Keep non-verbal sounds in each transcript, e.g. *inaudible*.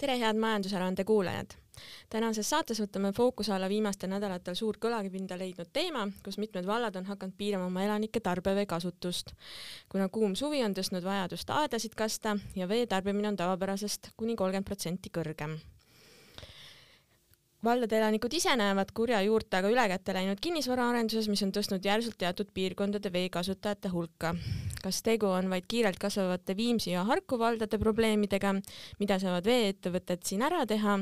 tere, head Majandusaruande kuulajad! tänases saates võtame fookuse alla viimastel nädalatel suurt kõlapinda leidnud teema, kus mitmed vallad on hakanud piirama oma elanike tarbevee kasutust. kuna kuum suvi on tõstnud vajadust aedasid kasta ja vee tarbimine on tavapärasest kuni kolmkümmend protsenti kõrgem valdade elanikud ise näevad kurja juurtega ülekäte läinud kinnisvaraarenduses, mis on tõstnud järsult teatud piirkondade veekasutajate hulka. kas tegu on vaid kiirelt kasvavate Viimsi ja Harku valdade probleemidega, mida saavad veeettevõtted siin ära teha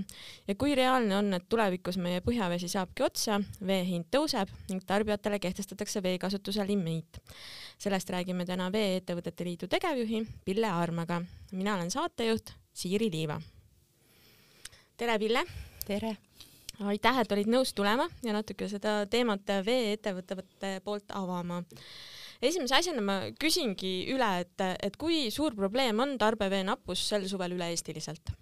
ja kui reaalne on, et tulevikus meie põhjavesi saabki otsa, vee hind tõuseb ning tarbijatele kehtestatakse veekasutuse limiit. sellest räägime täna Vee-ettevõtete Liidu tegevjuhi Pille Aarmaga. mina olen saatejuht Siiri Liiva. tere, Pille! tere! Aitäh, et olid nõus tulema ja natuke seda teemat vee-ettevõtete poolt avama. esimese asjana ma küsingi üle, et, et kui suur probleem on tarbevee nappus sel suvel üle-eestiliselt?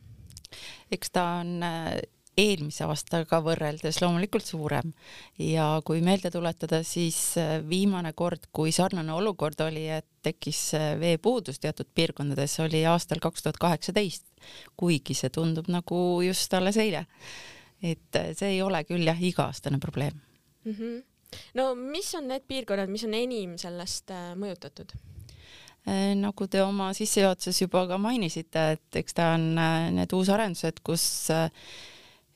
eks ta on äh, eelmise aastaga võrreldes loomulikult suurem ja kui meelde tuletada, siis äh, viimane kord, kui sarnane olukord oli, et tekkis äh, veepuudus teatud piirkondades, oli aastal kaks tuhat kaheksateist, kuigi see tundub nagu just alles eile et äh, see ei ole küll jah iga-aastane probleem mm. -hmm. no mis on need piirkonnad, mis on enim sellest äh, mõjutatud? Äh, nagu te oma sissejuhatuses juba ka mainisite, et eks ta on need uusarendused, kus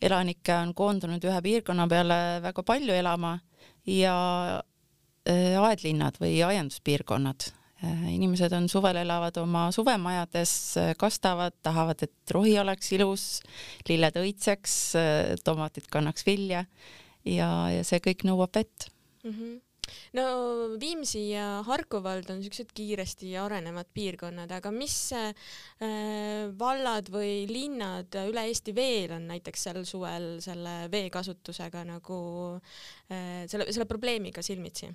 elanikke on koondunud ühe piirkonna peale väga palju elama ja aedlinnad või aianduspiirkonnad inimesed on suvel, elavad oma suvemajades, äh, kastavad, tahavad, et rohi oleks ilus, lilled õitseks, äh, tomatid kannaks vilja ja, ja see kõik nõuab vett mm. -hmm no Viimsi ja Harku vald on niisugused kiiresti arenevad piirkonnad, aga mis äh, vallad või linnad üle Eesti veel on näiteks sel suvel selle veekasutusega nagu äh, selle, selle probleemiga silmitsi?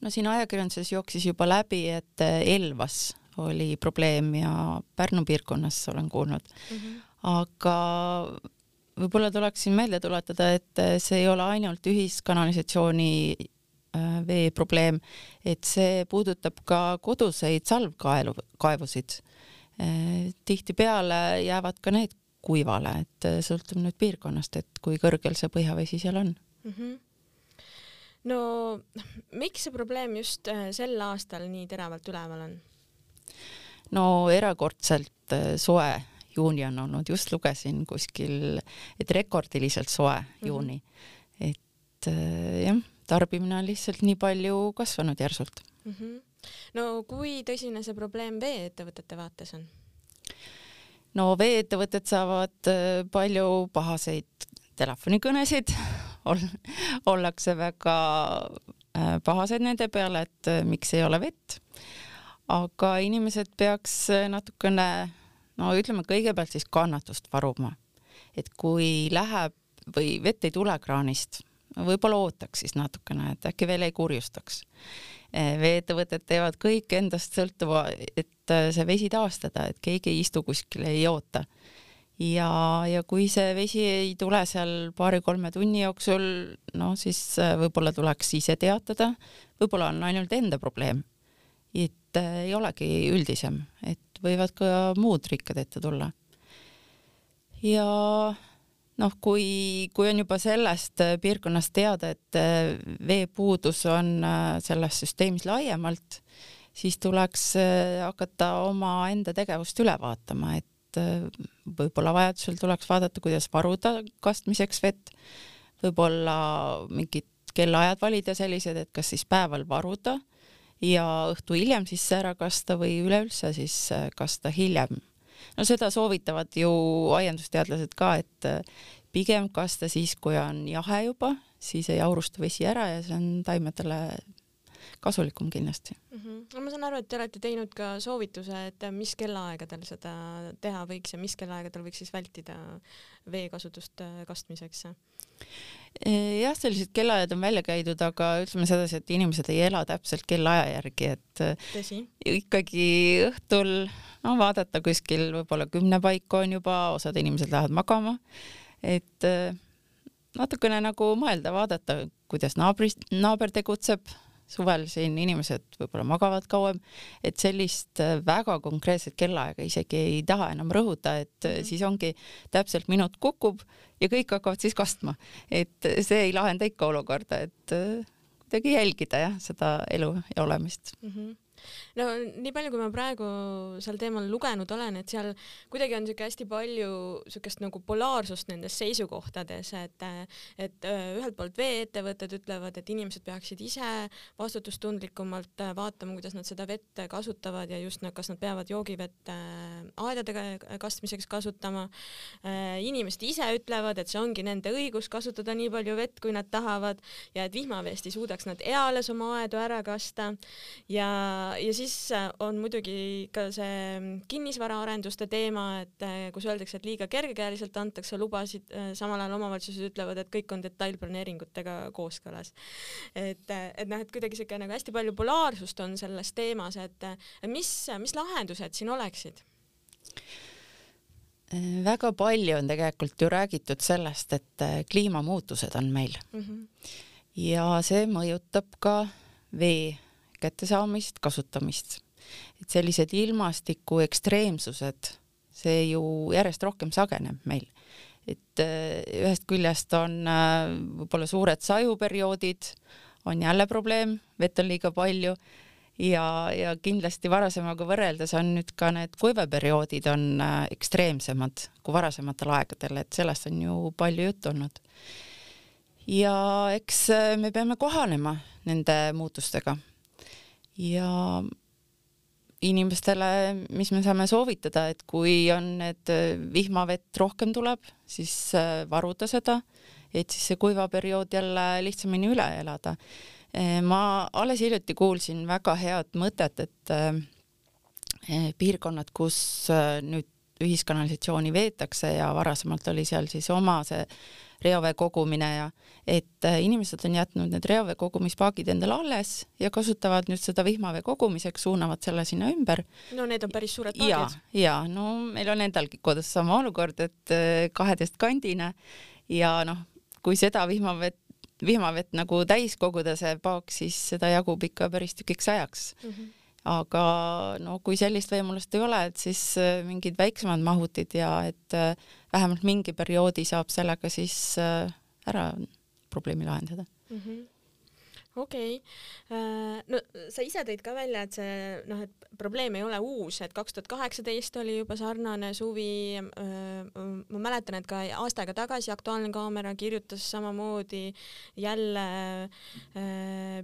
No siin ajakirjanduses jooksis juba läbi, et äh, Elvas oli probleem ja Pärnu piirkonnas olen kuulnud mm. -hmm. aga võib-olla tuleks siin meelde tuletada, et äh, see ei ole ainult ühiskanalisatsiooni äh, vee probleem, et see puudutab ka koduseid salvkaelu, kaevusid. tihtipeale jäävad ka need kuivale, et sõltub nüüd piirkonnast, et kui kõrgel see põhjavesi seal on mm. -hmm no miks see probleem just äh, sel aastal nii teravalt üleval on? no erakordselt äh, soe juuni on olnud, just lugesin kuskil, et rekordiliselt soe mhm. juuni mm. -hmm. et äh, jah, tarbimine on lihtsalt nii palju kasvanud järsult mm. -hmm. no kui tõsine see probleem veeettevõtete vaates on? no veeettevõtted saavad palju pahaseid telefonikõnesid *laughs* ollakse väga äh, pahased nende peale, et äh, miks ei ole vett. aga inimesed peaks äh, natukene, no ütleme kõigepealt siis kannatust varuma. et kui läheb või vett ei tule kraanist, võib-olla ootaks siis natukene, et äkki veel ei kurjustaks. veeettevõtted teevad kõik endast sõltuva, et see vesi taastada, et keegi ei istu kuskil, ei oota ja, ja kui see vesi ei tule seal paari-kolme tunni jooksul, no siis äh, võib-olla tuleks ise teatada, võib-olla on ainult enda probleem. et äh, ei olegi üldisem, et võivad ka muud rikkad ette tulla. ja noh, kui, kui on juba sellest äh, piirkonnast teada, et veepuudus on selles süsteemis laiemalt, siis tuleks hakata omaenda tegevust üle vaatama, et et äh, võib-olla vajadusel tuleks vaadata, kuidas varuda kastmiseks vett, võib-olla mingid kellaajad valida sellised, et kas siis päeval varuda ja õhtu hiljem siis ära kasta või üleüldse siis äh, kasta hiljem. no seda soovitavad ju aiandusteadlased ka, et äh, pigem kasta siis, kui on jahe juba, siis ei aurusta vesi ära ja see on taimedele kasulikum kindlasti mm. -hmm. ma saan aru, et te olete teinud ka soovituse, et mis kellaaegadel seda teha võiks ja mis kellaaegadel võiks siis vältida veekasutust äh, kastmiseks? E, jah, sellised kellaajad on välja käidud, aga ütleme sedasi, et inimesed ei ela täpselt kellaaja järgi, et äh, Tõsi. ikkagi õhtul no vaadata kuskil võib-olla kümne paiku on juba, osad inimesed lähevad magama, et äh, natukene nagu mõelda, vaadata, kuidas naabris, naaber tegutseb suvel siin inimesed võib-olla magavad kauem, et sellist äh, väga konkreetset kellaaega isegi ei taha enam rõhuda, et mm -hmm. siis ongi täpselt minut kukub ja kõik hakkavad siis kastma, et see ei lahenda ikka olukorda, et kuidagi jälgida jah, seda elu ja olemist mm. -hmm no nii palju, kui ma praegu sel teemal lugenud olen, et seal kuidagi on siuke hästi palju siukest nagu polaarsust nendes seisukohtades, et et äh, ühelt poolt vee-ettevõtted ütlevad, et inimesed peaksid ise vastutustundlikumalt äh, vaatama, kuidas nad seda vett kasutavad ja just, kas nad peavad joogivett äh, aedade kastmiseks kasutama. inimesed ise ütlevad, et see ongi nende õigus kasutada nii palju vett, kui nad tahavad ja et vihmaveest ei suudaks nad eales oma aedu ära kasta ja ja siis äh, on muidugi ka see kinnisvaraarenduste teema, et äh, kus öeldakse, et liiga kergekäeliselt antakse lubasid, äh, samal ajal omavalitsused ütlevad, et kõik on detailplaneeringutega kooskõlas. et, et noh, et kuidagi siuke nagu hästi palju polaarsust on selles teemas, et mis, mis lahendused siin oleksid? väga palju on tegelikult ju räägitud sellest, et kliimamuutused on meil mm -hmm. ja see mõjutab ka vee kättesaamist, kasutamist. et sellised ilmastiku ekstreemsused, see ju järjest rohkem sageneb meil. et äh, ühest küljest on äh, võib-olla suured sajuperioodid, on jälle probleem, vett on liiga palju ja, ja kindlasti varasemaga võrreldes on nüüd ka need kuiveperioodid on äh, ekstreemsemad kui varasematel aegadel, et sellest on ju palju juttu olnud. ja eks me peame kohanema nende muutustega ja inimestele, mis me saame soovitada, et kui on need äh, vihmavett rohkem tuleb, siis äh, varuda seda, et siis see kuivaperiood jälle lihtsamini üle elada. Äh, ma alles hiljuti kuulsin väga head mõtet, et piirkonnad, kus nüüd ühiskanalisatsiooni veetakse ja varasemalt oli seal siis oma see reovee kogumine ja et äh, inimesed on jätnud need reovee kogumispaagid endale alles ja kasutavad nüüd seda vihmavee kogumiseks, suunavad selle sinna ümber. no need on päris suured paagid. ja, ja no meil on endalgi kodus sama olukord, et äh, kaheteistkandine ja noh, kui seda vihmavett vihmavett nagu täis koguda, see paak, siis seda jagub ikka päris tükiks ajaks mm. -hmm aga no kui sellist võimalust ei ole, et siis äh, mingid väiksemad mahutid ja et äh, vähemalt mingi perioodi saab sellega siis äh, ära probleemi lahendada mm. -hmm okei okay., no sa ise tõid ka välja, et see noh, et probleem ei ole uus, et kaks tuhat kaheksateist oli juba sarnane suvi. ma mäletan, et ka aasta aega tagasi Aktuaalne Kaamera kirjutas samamoodi jälle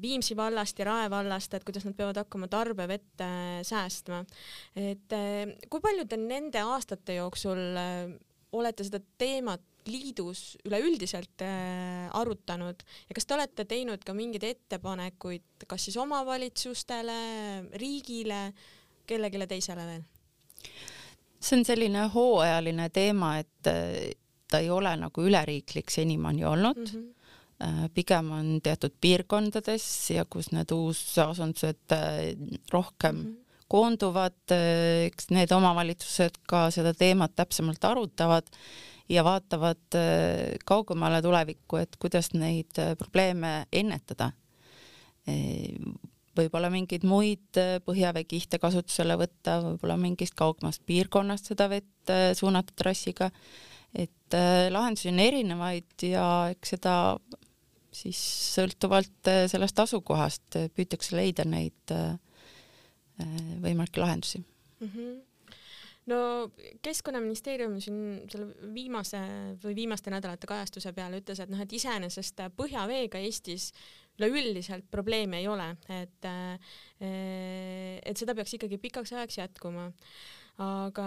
Viimsi vallast ja Rae vallast, et kuidas nad peavad hakkama tarbevett säästma. et kui palju te nende aastate jooksul olete seda teemat liidus üleüldiselt äh, arutanud ja kas te olete teinud ka mingeid ettepanekuid, kas siis omavalitsustele, riigile, kellelegi teisele veel? see on selline hooajaline teema, et äh, ta ei ole nagu üleriiklik senimaani olnud mm. -hmm pigem on teatud piirkondades ja kus need uusasundused rohkem mm -hmm. koonduvad, eks need omavalitsused ka seda teemat täpsemalt arutavad ja vaatavad äh, kaugemale tulevikku, et kuidas neid äh, probleeme ennetada. Äh, võib-olla mingeid muid põhjaveekihte kasutusele võtta, võib-olla mingist kaugemast piirkonnast seda vett suunata trassiga. et lahendusi on erinevaid ja eks seda siis sõltuvalt sellest asukohast püütakse leida neid võimalikke lahendusi mm. -hmm no Keskkonnaministeerium siin selle viimase või viimaste nädalate kajastuse peale ütles, et noh, et iseenesest põhjaveega Eestis üleüldiselt probleeme ei ole, et et seda peaks ikkagi pikaks ajaks jätkuma. aga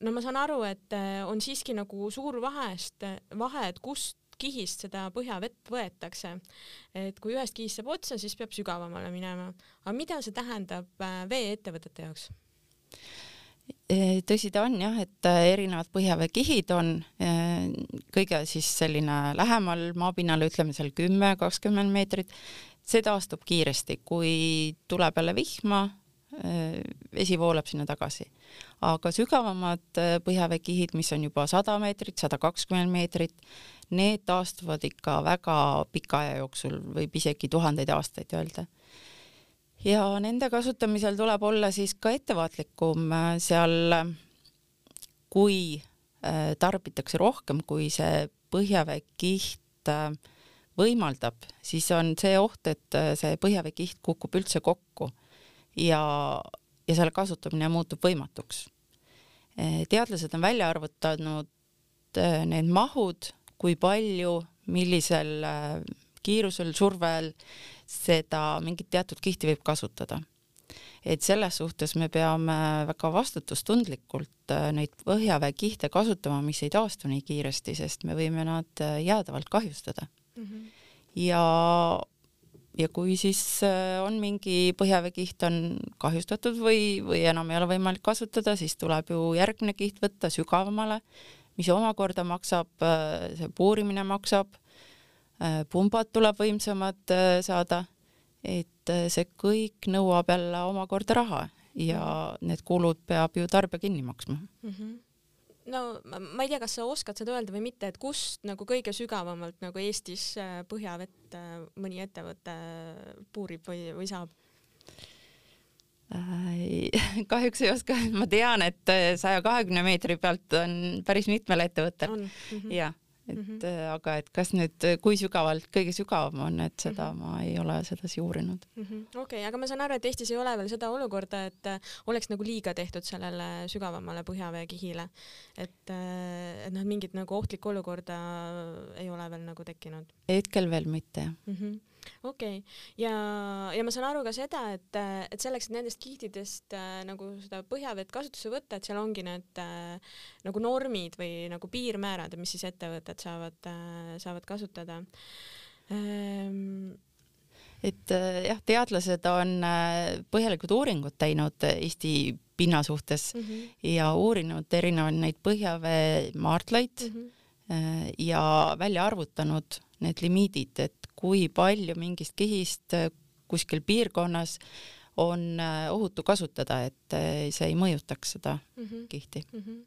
no ma saan aru, et on siiski nagu suur vahest, vahe, et kust kihist seda põhjavett võetakse. et kui ühest kihist saab otsa, siis peab sügavamale minema. aga mida see tähendab vee-ettevõtete jaoks? Tõsi ta on jah, et äh, erinevad põhjaveekihid on äh, kõige siis selline lähemal maapinnale, ütleme seal kümme, kakskümmend meetrit. see taastub kiiresti, kui tuleb jälle vihma, äh, vesi voolab sinna tagasi. aga sügavamad põhjaveekihid, mis on juba sada meetrit, sada kakskümmend meetrit, need taastuvad ikka väga pika aja jooksul, võib isegi tuhandeid aastaid öelda ja nende kasutamisel tuleb olla siis ka ettevaatlikum seal, kui tarbitakse rohkem, kui see põhjaveekiht võimaldab, siis on see oht, et see põhjaveekiht kukub üldse kokku ja, ja selle kasutamine muutub võimatuks. teadlased on välja arvutanud need mahud, kui palju, millisel kiirusel, survel seda mingit teatud kihti võib kasutada. et selles suhtes me peame väga vastutustundlikult äh, neid põhjaveekihte kasutama, mis ei taastu nii kiiresti, sest me võime nad äh, jäädavalt kahjustada mm. -hmm. ja ja kui siis äh, on mingi põhjaveekiht on kahjustatud või, või enam ei ole võimalik kasutada, siis tuleb ju järgmine kiht võtta sügavamale, mis omakorda maksab, see puurimine maksab pumbad tuleb võimsamad äh, saada, et äh, see kõik nõuab jälle omakorda raha ja mhm. need kulud peab ju tarbija kinni maksma mm. -hmm no ma ei tea, kas sa oskad seda öelda või mitte, et kust nagu kõige sügavamalt nagu Eestis põhjavett mõni ettevõte puurib või, või saab? *laughs* kahjuks ei oska, ma tean, et saja kahekümne meetri pealt on päris mitmel ettevõttel. Mm -hmm. jah et mm -hmm. aga et kas nüüd, kui sügavalt kõige sügavam on, et seda mm -hmm. ma ei ole sedasi uurinud mm -hmm.. okei okay,, aga ma saan aru, et Eestis ei ole veel seda olukorda, et äh, oleks nagu liiga tehtud sellele sügavamale põhjaveekihile, et, äh, et noh, mingit nagu ohtlikku olukorda ei ole veel nagu tekkinud. hetkel veel mitte mm -hmm okei okay., ja, ja ma saan aru ka seda, et, et selleks, et nendest kihtidest äh, nagu seda põhjavett kasutusse võtta, et seal ongi need äh, nagu normid või nagu piirmäärad, mis siis ettevõtted saavad äh,, saavad kasutada ähm, et äh, jah, teadlased on äh, põhjalikud uuringud teinud Eesti pinna suhtes mm -hmm. ja uurinud erinevaid neid põhjaveemaardlaid mm -hmm. ja välja arvutanud need limiidid, et kui palju mingist kihist äh, kuskil piirkonnas on äh, ohutu kasutada, et äh, see ei mõjutaks seda mm -hmm. kihti mm. -hmm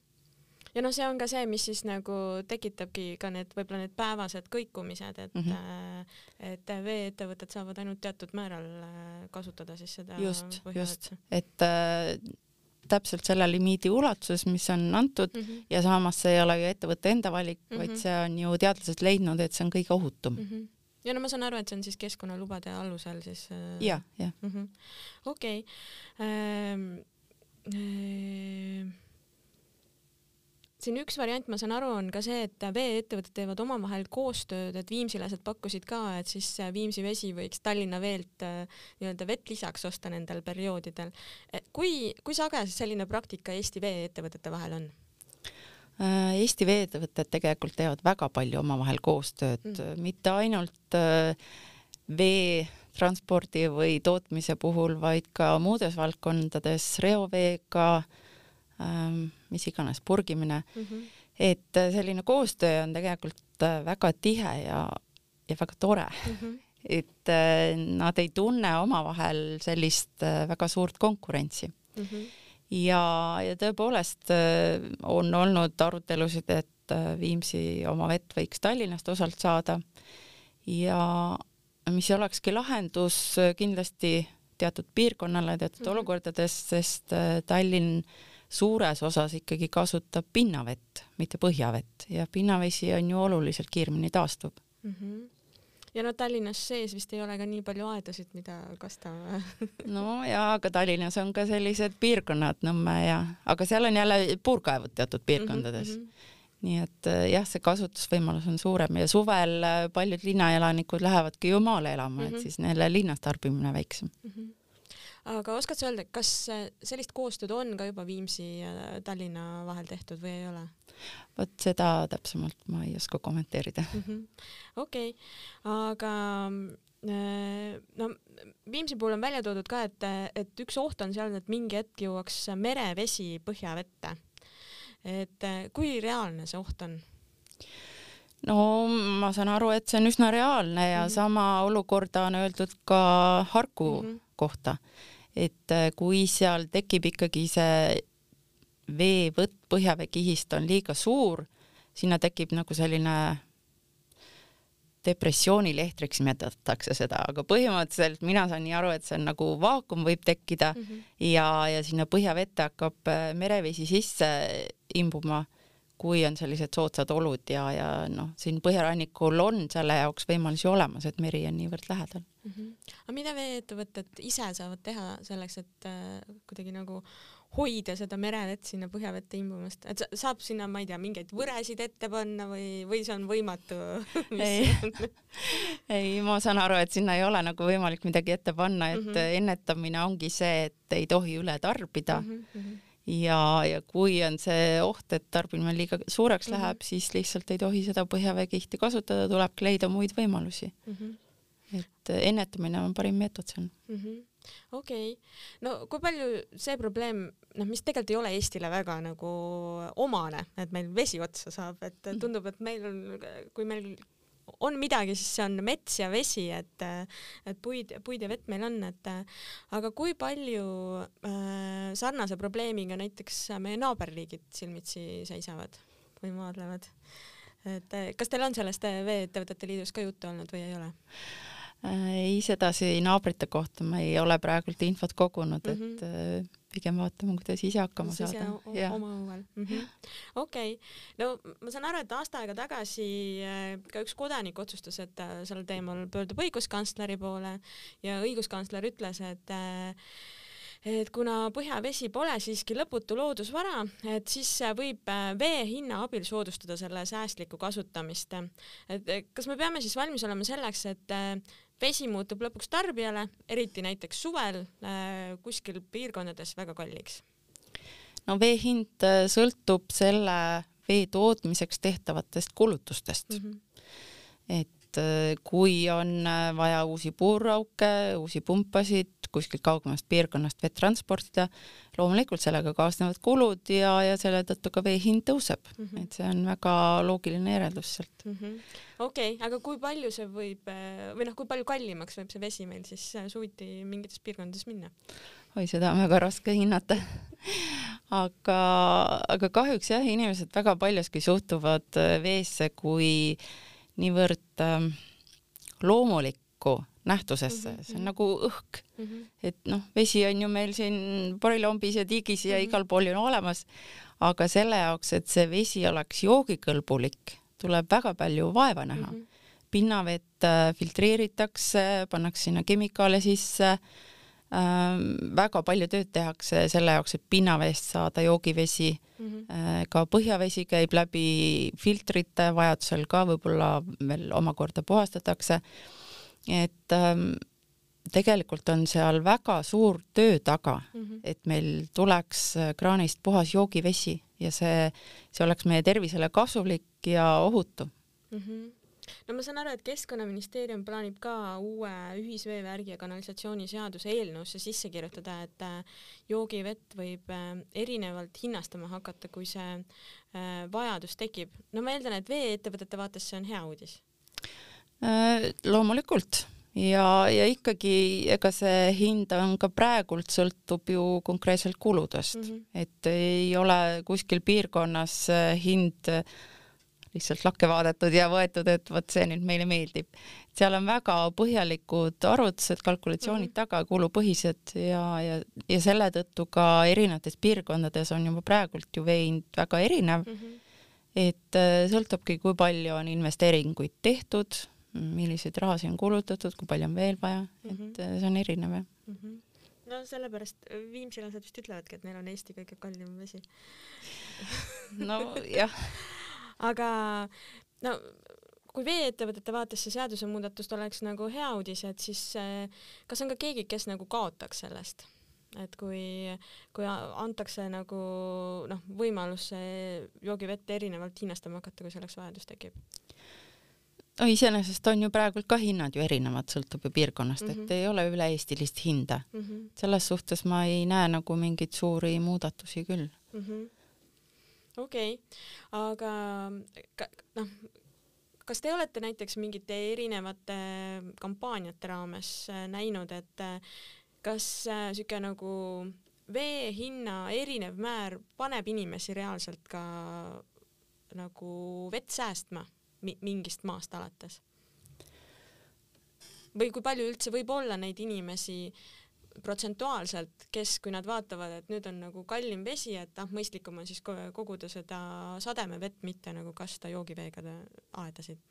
ja noh, see on ka see, mis siis nagu tekitabki ka need võib-olla need päevased kõikumised, et mm, -hmm. et veeettevõtted saavad ainult teatud määral kasutada siis seda. just, just, et täpselt selle limiidi ulatuses, mis on antud mm -hmm. ja samas see ei ole ju ettevõtte enda valik mm, -hmm. vaid see on ju teadlased leidnud, et see on kõige ohutum mm. -hmm ja no ma saan aru, et see on siis keskkonnalubade alusel siis äh.... ja, jah. Mhm. okei. Siin üks variant, ma saan aru, on ka see, et vee-ettevõtted teevad omavahel koostööd, et viimsilased pakkusid ka, et siis Viimsi vesi võiks Tallinna veelt äh, nii-öelda vett lisaks osta nendel perioodidel. kui, kui sage selline praktika Eesti vee-ettevõtete vahel on? Äh, Eesti veeettevõtted tegelikult teevad väga palju omavahel koostööd mm., mitte ainult äh, vee transpordi või tootmise puhul, vaid ka muudes valdkondades, reoveega, ähm, mis iganes, purgimine mm. -hmm. et äh, selline koostöö on tegelikult väga tihe ja, ja väga tore mm. -hmm. et nad ei tunne omavahel sellist väga suurt konkurentsi mm. -hmm ja, ja tõepoolest äh, on olnud arutelusid, et äh, Viimsi oma vett võiks Tallinnast osalt saada ja mis olekski lahendus äh, kindlasti teatud piirkonnale, teatud mm -hmm. olukordades, sest Tallinn suures osas ikkagi kasutab pinnavett, mitte põhjavett ja pinnavesi on ju oluliselt kiiremini taastuv mm. -hmm ja no Tallinnas sees vist ei ole ka nii palju aedasid, mida kasta *laughs* no ja, aga Tallinnas on ka sellised piirkonnad, Nõmme ja, aga seal on jälle puurkaevud teatud piirkondades mm. -hmm nii et äh, jah, see kasutusvõimalus on suurem ja suvel äh, paljud linnaelanikud lähevadki ju maale elama mm, -hmm. et mhm. siis neile linnas tarbimine väiksem mm. -hmm aga oskad sa öelda, kas sellist koostööd on ka juba Viimsi ja Tallinna vahel tehtud või ei ole? vot seda täpsemalt ma ei oska kommenteerida mm -hmm.. okei aga äh, no Viimsi puhul on välja toodud ka, et, et üks oht on seal, et mingi hetk jõuaks merevesi põhjavette. et kui reaalne see oht on? no ma saan aru, et see on üsna reaalne ja mm -hmm. sama olukorda on öeldud ka Harku mm -hmm. kohta et äh, kui seal tekib ikkagi see veevõtt põhjaveekihist on liiga suur, sinna tekib nagu selline depressioonilehtriks nimetatakse seda, aga põhimõtteliselt mina saan nii aru, et see on nagu vaakum võib tekkida mm -hmm. ja, ja sinna põhjavette hakkab äh, merevesi sisse imbuma, kui on sellised soodsad olud ja, ja noh, siin põhjarannikul on selle jaoks võimalusi olemas, et meri on niivõrd lähedal mm. -hmm. aga mida veeettevõtted ise saavad teha selleks, et äh, kuidagi nagu hoida seda merevett sinna põhjavette imbumast, et saab sinna, ma ei tea, mingeid võresid ette panna või, või see on võimatu *laughs* ei, *laughs* ei, ma saan aru, et sinna ei ole nagu võimalik midagi ette panna, et mm -hmm. ennetamine ongi see, et ei tohi üle tarbida mm. -hmm ja, ja kui on see oht, et tarbimine liiga suureks mm -hmm. läheb, siis lihtsalt ei tohi seda põhjaveekihti kasutada, tulebki leida muid võimalusi mm. -hmm. et ennetamine on parim meetod siin mm. -hmm okei okay., no kui palju see probleem, noh, mis tegelikult ei ole Eestile väga nagu omane, et meil vesi otsa saab, et mm. tundub, et meil on, kui meil on midagi, siis see on mets ja vesi, et, et puid, puid ja vett meil on, et aga kui palju äh, sarnase probleemiga näiteks meie naaberriigid silmitsi seisavad või maadlevad? et kas teil on sellest Vee-ettevõtete Liidus ka juttu olnud või ei ole? Äh, ei, sedasi naabrite kohta ma ei ole praegult infot kogunud mm, -hmm. et mhm. äh, pigem vaatame, kuidas ise hakkama siis saada. oma õuel mm -hmm.. okei. No ma saan aru, et aasta aega tagasi äh, ka üks kodanik otsustas, et ta sel teemal pöördub õiguskantsleri poole ja õiguskantsler ütles, et et kuna põhjavesi pole siiski lõputu loodusvara, et siis võib vee hinna abil soodustada selle säästlikku kasutamist. et kas me peame siis valmis olema selleks, et vesi muutub lõpuks tarbijale, eriti näiteks suvel äh, kuskil piirkondades väga kalliks. no vee hind äh, sõltub selle vee tootmiseks tehtavatest kulutustest mm. -hmm. et äh, kui on vaja uusi puurauke, uusi pumpasid, kuskilt kaugemast piirkonnast vett transportida, loomulikult sellega kaasnevad kulud ja, ja selle tõttu ka vee hind tõuseb mm, -hmm. et see on väga loogiline järeldus sealt mm. -hmm. okei okay,, aga kui palju see võib või noh, kui palju kallimaks võib see vesi meil siis suviti mingites piirkondades minna? oi, seda on väga raske hinnata *laughs* aga, aga kahjuks jah, inimesed väga paljuski suhtuvad veesse kui niivõrd äh, loomulikku nähtusesse mm, -hmm. see on mhm. nagu õhk mm. -hmm. et noh, vesi on ju meil siin porilombis ja tiigis ja mm -hmm. igal pool ju olemas, aga selle jaoks, et see vesi oleks joogikõlbulik, tuleb väga palju vaeva näha mm. -hmm. pinnavett äh, filtreeritakse, pannakse sinna kemikaale sisse ähm,, väga palju tööd tehakse selle jaoks, et pinnaveest saada joogivesi mm. -hmm. Ka põhjavesi käib läbi filtrite, vajadusel ka võib-olla veel omakorda puhastatakse et ähm, tegelikult on seal väga suur töö taga mm, -hmm. et meil tuleks äh, kraanist puhas joogivesi ja see, see oleks meie tervisele kasulik ja ohutu mm. -hmm no ma saan aru, et Keskkonnaministeerium plaanib ka uue ühisveevärgi ja kanalisatsiooni seaduse eelnõusse sisse kirjutada, et äh, joogivett võib äh, erinevalt hinnastama hakata, kui see vajadus tekib. no ma eeldan, et vee-ettevõtete vaates see on hea uudis loomulikult ja, ja ikkagi ega see hind on ka praegult sõltub ju konkreetselt kuludest mm, -hmm. et ei ole kuskil piirkonnas äh, hind lihtsalt lakke vaadatud ja võetud, et vot see nüüd meile meeldib. seal on väga põhjalikud arvutused, kalkulatsioonid mm -hmm. taga, kulupõhised ja, ja, ja selle tõttu ka erinevates piirkondades on juba praegult ju vee hind väga erinev mm. -hmm. et äh, sõltubki, kui palju on investeeringuid tehtud milliseid rahasid on kulutatud, kui palju on veel vaja mm, -hmm. et mhm. see on erinev jah mm. -hmm. no sellepärast viimsilased vist ütlevadki, et neil on Eesti kõige kallim vesi *laughs* nojah aga no kui vee-ettevõtete vaates see seadusemuudatust oleks nagu hea uudis, et siis eh, kas on ka keegi, kes nagu kaotaks sellest? et kui, kui antakse nagu noh, võimalus joogivett erinevalt hinnastama hakata, kui selleks vajadus tekib no iseenesest on ju praegult ka hinnad ju erinevad, sõltub ju piirkonnast mm, -hmm. et mhm. ei ole üle-eestilist hinda mm. -hmm. selles suhtes ma ei näe nagu mingeid suuri muudatusi küll mm -hmm.. okei okay., aga ka, noh, kas te olete näiteks mingite erinevate kampaaniate raames äh, näinud, et äh, kas äh, nagu vee hinna erinev määr paneb inimesi reaalselt ka nagu vett säästma? Mingist maast alates? või kui palju üldse võib olla neid inimesi protsentuaalselt, kes, kui nad vaatavad, et nüüd on nagu kallim vesi, et ah, mõistlikum on siis koguda seda sademevett, mitte nagu kasta joogiveega aedasid?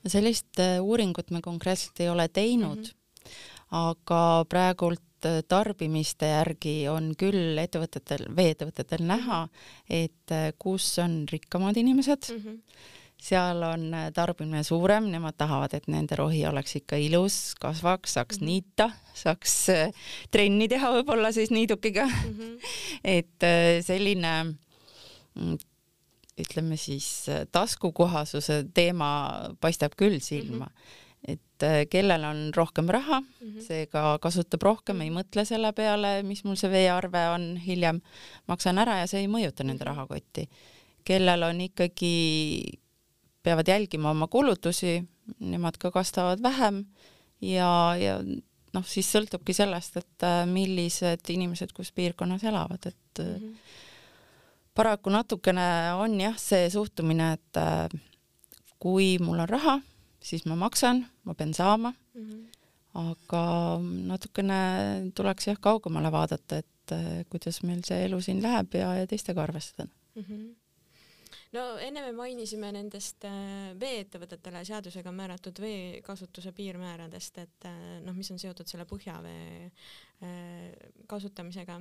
no sellist äh, uuringut me konkreetselt ei ole teinud mm, -hmm. aga praegult äh, tarbimiste järgi on küll ettevõtetel, veeettevõtetel näha, et äh, kus on rikkamad inimesed mm, -hmm seal on äh, tarbimine suurem, nemad tahavad, et nende rohi oleks ikka ilus, kasvaks, saaks -hmm. niita, saaks äh, trenni teha võib-olla siis niidukiga mm. -hmm. *laughs* et äh, selline ütleme siis taskukohasuse teema paistab küll silma mm. -hmm et kellel on rohkem raha mm, -hmm. seega kasutab rohkem ei mõtle selle peale, mis mul see veearve on, hiljem maksan ära ja see ei mõjuta nende mhm. rahakotti. kellel on ikkagi peavad jälgima oma kulutusi, nemad ka kastavad vähem ja, ja noh, siis sõltubki sellest, et äh, millised inimesed kus piirkonnas elavad, et mm -hmm. paraku natukene on jah, see suhtumine, et äh, kui mul on raha, siis ma maksan, ma pean saama mm. -hmm. aga natukene tuleks jah kaugemale vaadata, et kuidas meil see elu siin läheb ja, ja teistega arvestada mm. -hmm no enne me mainisime nendest äh, vee-ettevõtetele seadusega määratud veekasutuse piirmääradest, et äh, noh, mis on seotud selle põhjavee äh, kasutamisega.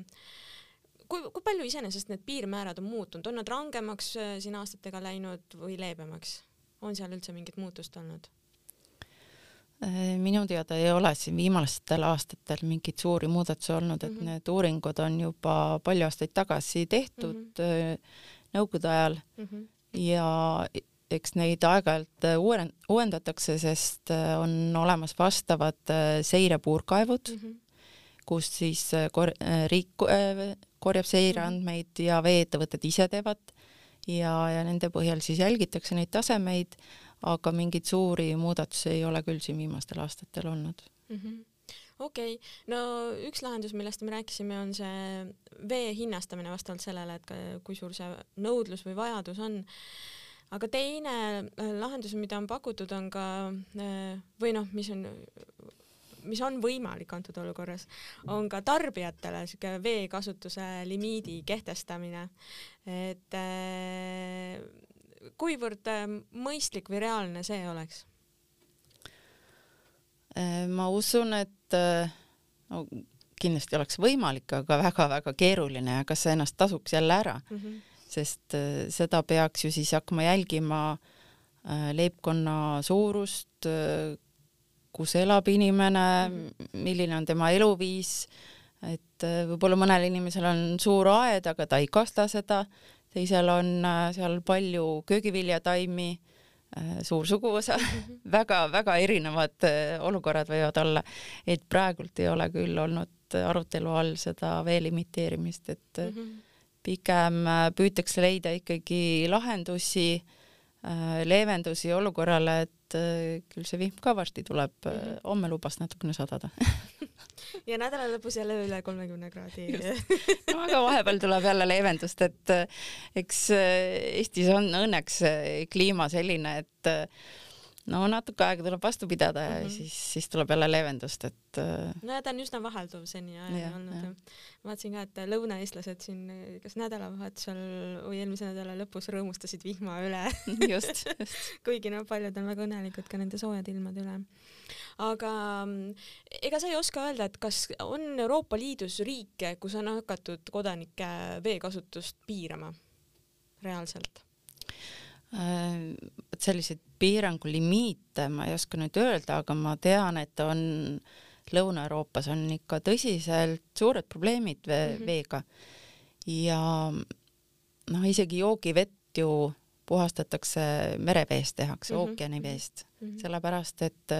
kui, kui palju iseenesest need piirmäärad on muutunud, on nad rangemaks siin aastatega läinud või leebemaks? on seal üldse mingit muutust olnud? minu teada ei ole siin viimastel aastatel mingeid suuri muudatusi olnud, et mm -hmm. need uuringud on juba palju aastaid tagasi tehtud mm. -hmm nõukogude ajal mm -hmm. ja eks neid aeg-ajalt äh, uuendatakse, sest äh, on olemas vastavad äh, seirepuurkaevud mm, -hmm. kus siis kor-, riik korjab seireandmeid ja veeettevõtted ise teevad ja, ja nende põhjal siis jälgitakse neid tasemeid, aga mingeid suuri muudatusi ei ole küll siin viimastel aastatel olnud mm. -hmm okei okay., no üks lahendus, millest me rääkisime, on see vee hinnastamine vastavalt sellele, et kui suur see nõudlus või vajadus on. aga teine äh, lahendus, mida on pakutud, on ka äh, või noh, mis on mis on võimalik antud olukorras, on ka tarbijatele siuke veekasutuse limiidi kehtestamine. et äh, kuivõrd mõistlik või reaalne see oleks? ma usun, et et no kindlasti oleks võimalik, aga väga-väga keeruline ja kas see ennast tasuks jälle ära mm, -hmm. sest äh, seda peaks ju siis hakkama jälgima äh, leibkonna suurust, äh, kus elab inimene -hmm. milline on tema eluviis, et võib-olla mõnel inimesel on suur aed, aga ta ei kasta seda, teisel on seal palju köögiviljataimi Äh, suur suguvõsa *laughs* väga-väga erinevad äh, olukorrad võivad olla, et praegult ei ole küll olnud arutelu all seda vee limiteerimist, et mm -hmm. pigem püütakse leida ikkagi lahendusi, leevendusi olukorrale, et küll see vihm ka varsti tuleb mm, -hmm. homme lubas natukene sadada *laughs* ja nädala lõpus jälle üle kolmekümne kraadi. no aga vahepeal tuleb jälle leevendust, et eks Eestis on õnneks kliima selline, et no natuke aega tuleb vastu pidada ja mm -hmm. siis, siis tuleb jälle leevendust, et. no ja ta on üsna vahelduv seniajani olnud. vaatasin ka, et lõunaeestlased siin kas nädalavahetusel või eelmise nädala lõpus rõõmustasid vihma üle *laughs* just, just. *laughs* kuigi no paljud on väga õnnelikud ka nende soojade ilmade üle aga mm, ega sa ei oska öelda, et kas on Euroopa Liidus riike, kus on hakatud kodanike veekasutust piirama reaalselt? Äh, vot selliseid piirangulimiite ma ei oska nüüd öelda, aga ma tean, et on Lõuna-Euroopas on ikka tõsiselt suured probleemid vee, mm -hmm. veega ja noh, isegi joogivett ju puhastatakse mereveest, tehakse mm -hmm. ookeaniveest mm, -hmm. sellepärast et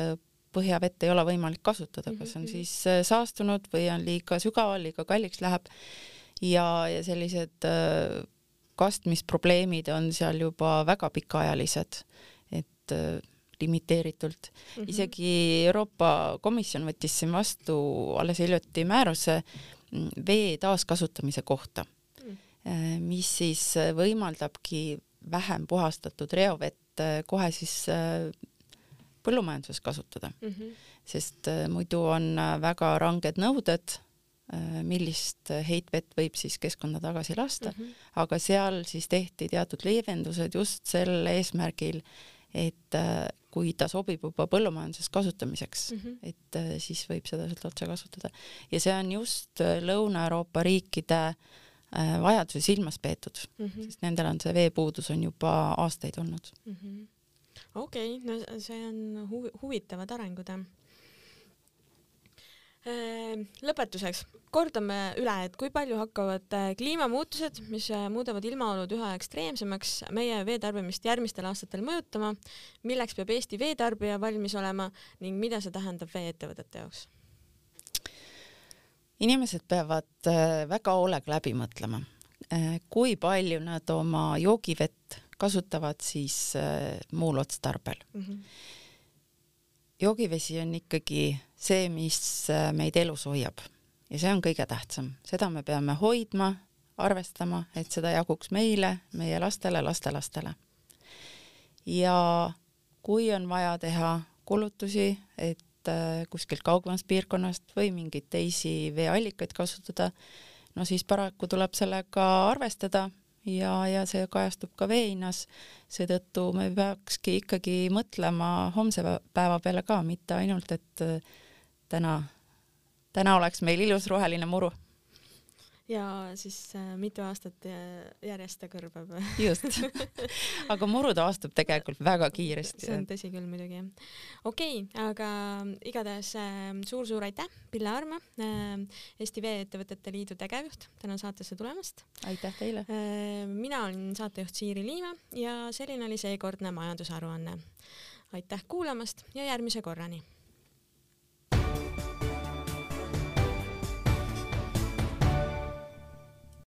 põhjavett ei ole võimalik kasutada, kas on mhm, siis äh, saastunud või on liiga sügaval, liiga kalliks läheb ja, ja sellised äh, kastmisprobleemid on seal juba väga pikaajalised, et äh, limiteeritult mm. -hmm. isegi Euroopa Komisjon võttis siin vastu alles hiljuti määruse mm, vee taaskasutamise kohta mm, -hmm. mis siis võimaldabki vähem puhastatud reovett kohe siis põllumajanduses kasutada mm. -hmm. sest muidu on väga ranged nõuded Äh, millist heitvett võib siis keskkonda tagasi lasta mm, -hmm. aga seal siis tehti teatud leevendused just sel eesmärgil, et äh, kui ta sobib juba põllumajanduses kasutamiseks mm, -hmm. et äh, siis võib seda sealt otse kasutada. ja see on just Lõuna-Euroopa riikide vajadusi silmas peetud mm, -hmm. sest nendel on see veepuudus on juba aastaid olnud mm -hmm.. okei okay,, no see on hu huvitavad arengud jah lõpetuseks kordame üle, et kui palju hakkavad äh, kliimamuutused, mis äh, muudavad ilmaolud üha ekstreemsemaks, meie veetarbimist järgmistel aastatel mõjutama, milleks peab Eesti veetarbija valmis olema ning mida see tähendab veeettevõtete jaoks? inimesed peavad äh, väga hoolega läbi mõtlema, kui palju nad oma joogivett kasutavad siis muul otstarbel mm. -hmm joogivesi on ikkagi see, mis äh, meid elus hoiab ja see on kõige tähtsam, seda me peame hoidma, arvestama, et seda jaguks meile, meie lastele, lastelastele. ja kui on vaja teha kulutusi, et äh, kuskilt kaugemast piirkonnast või mingeid teisi veeallikaid kasutada, no siis paraku tuleb sellega arvestada ja, ja see kajastub ka vee hinnas. seetõttu me peakski ikkagi mõtlema homse päeva peale ka, mitte ainult, et täna, täna oleks meil ilus roheline muru ja siis äh, mitu aastat järjest ta kõrbeb just, *laughs* aga muru taastub tegelikult väga kiiresti. see on tõsi küll muidugi jah. okei okay,, aga igatahes äh, suur-suur aitäh, Pille Arma äh,, Eesti Vee-ettevõtete Liidu tegevjuht, täna saatesse tulemast. aitäh teile äh,. mina olen saatejuht Siiri Liiva ja selline oli seekordne majandusaruanne. aitäh kuulamast ja järgmise korrani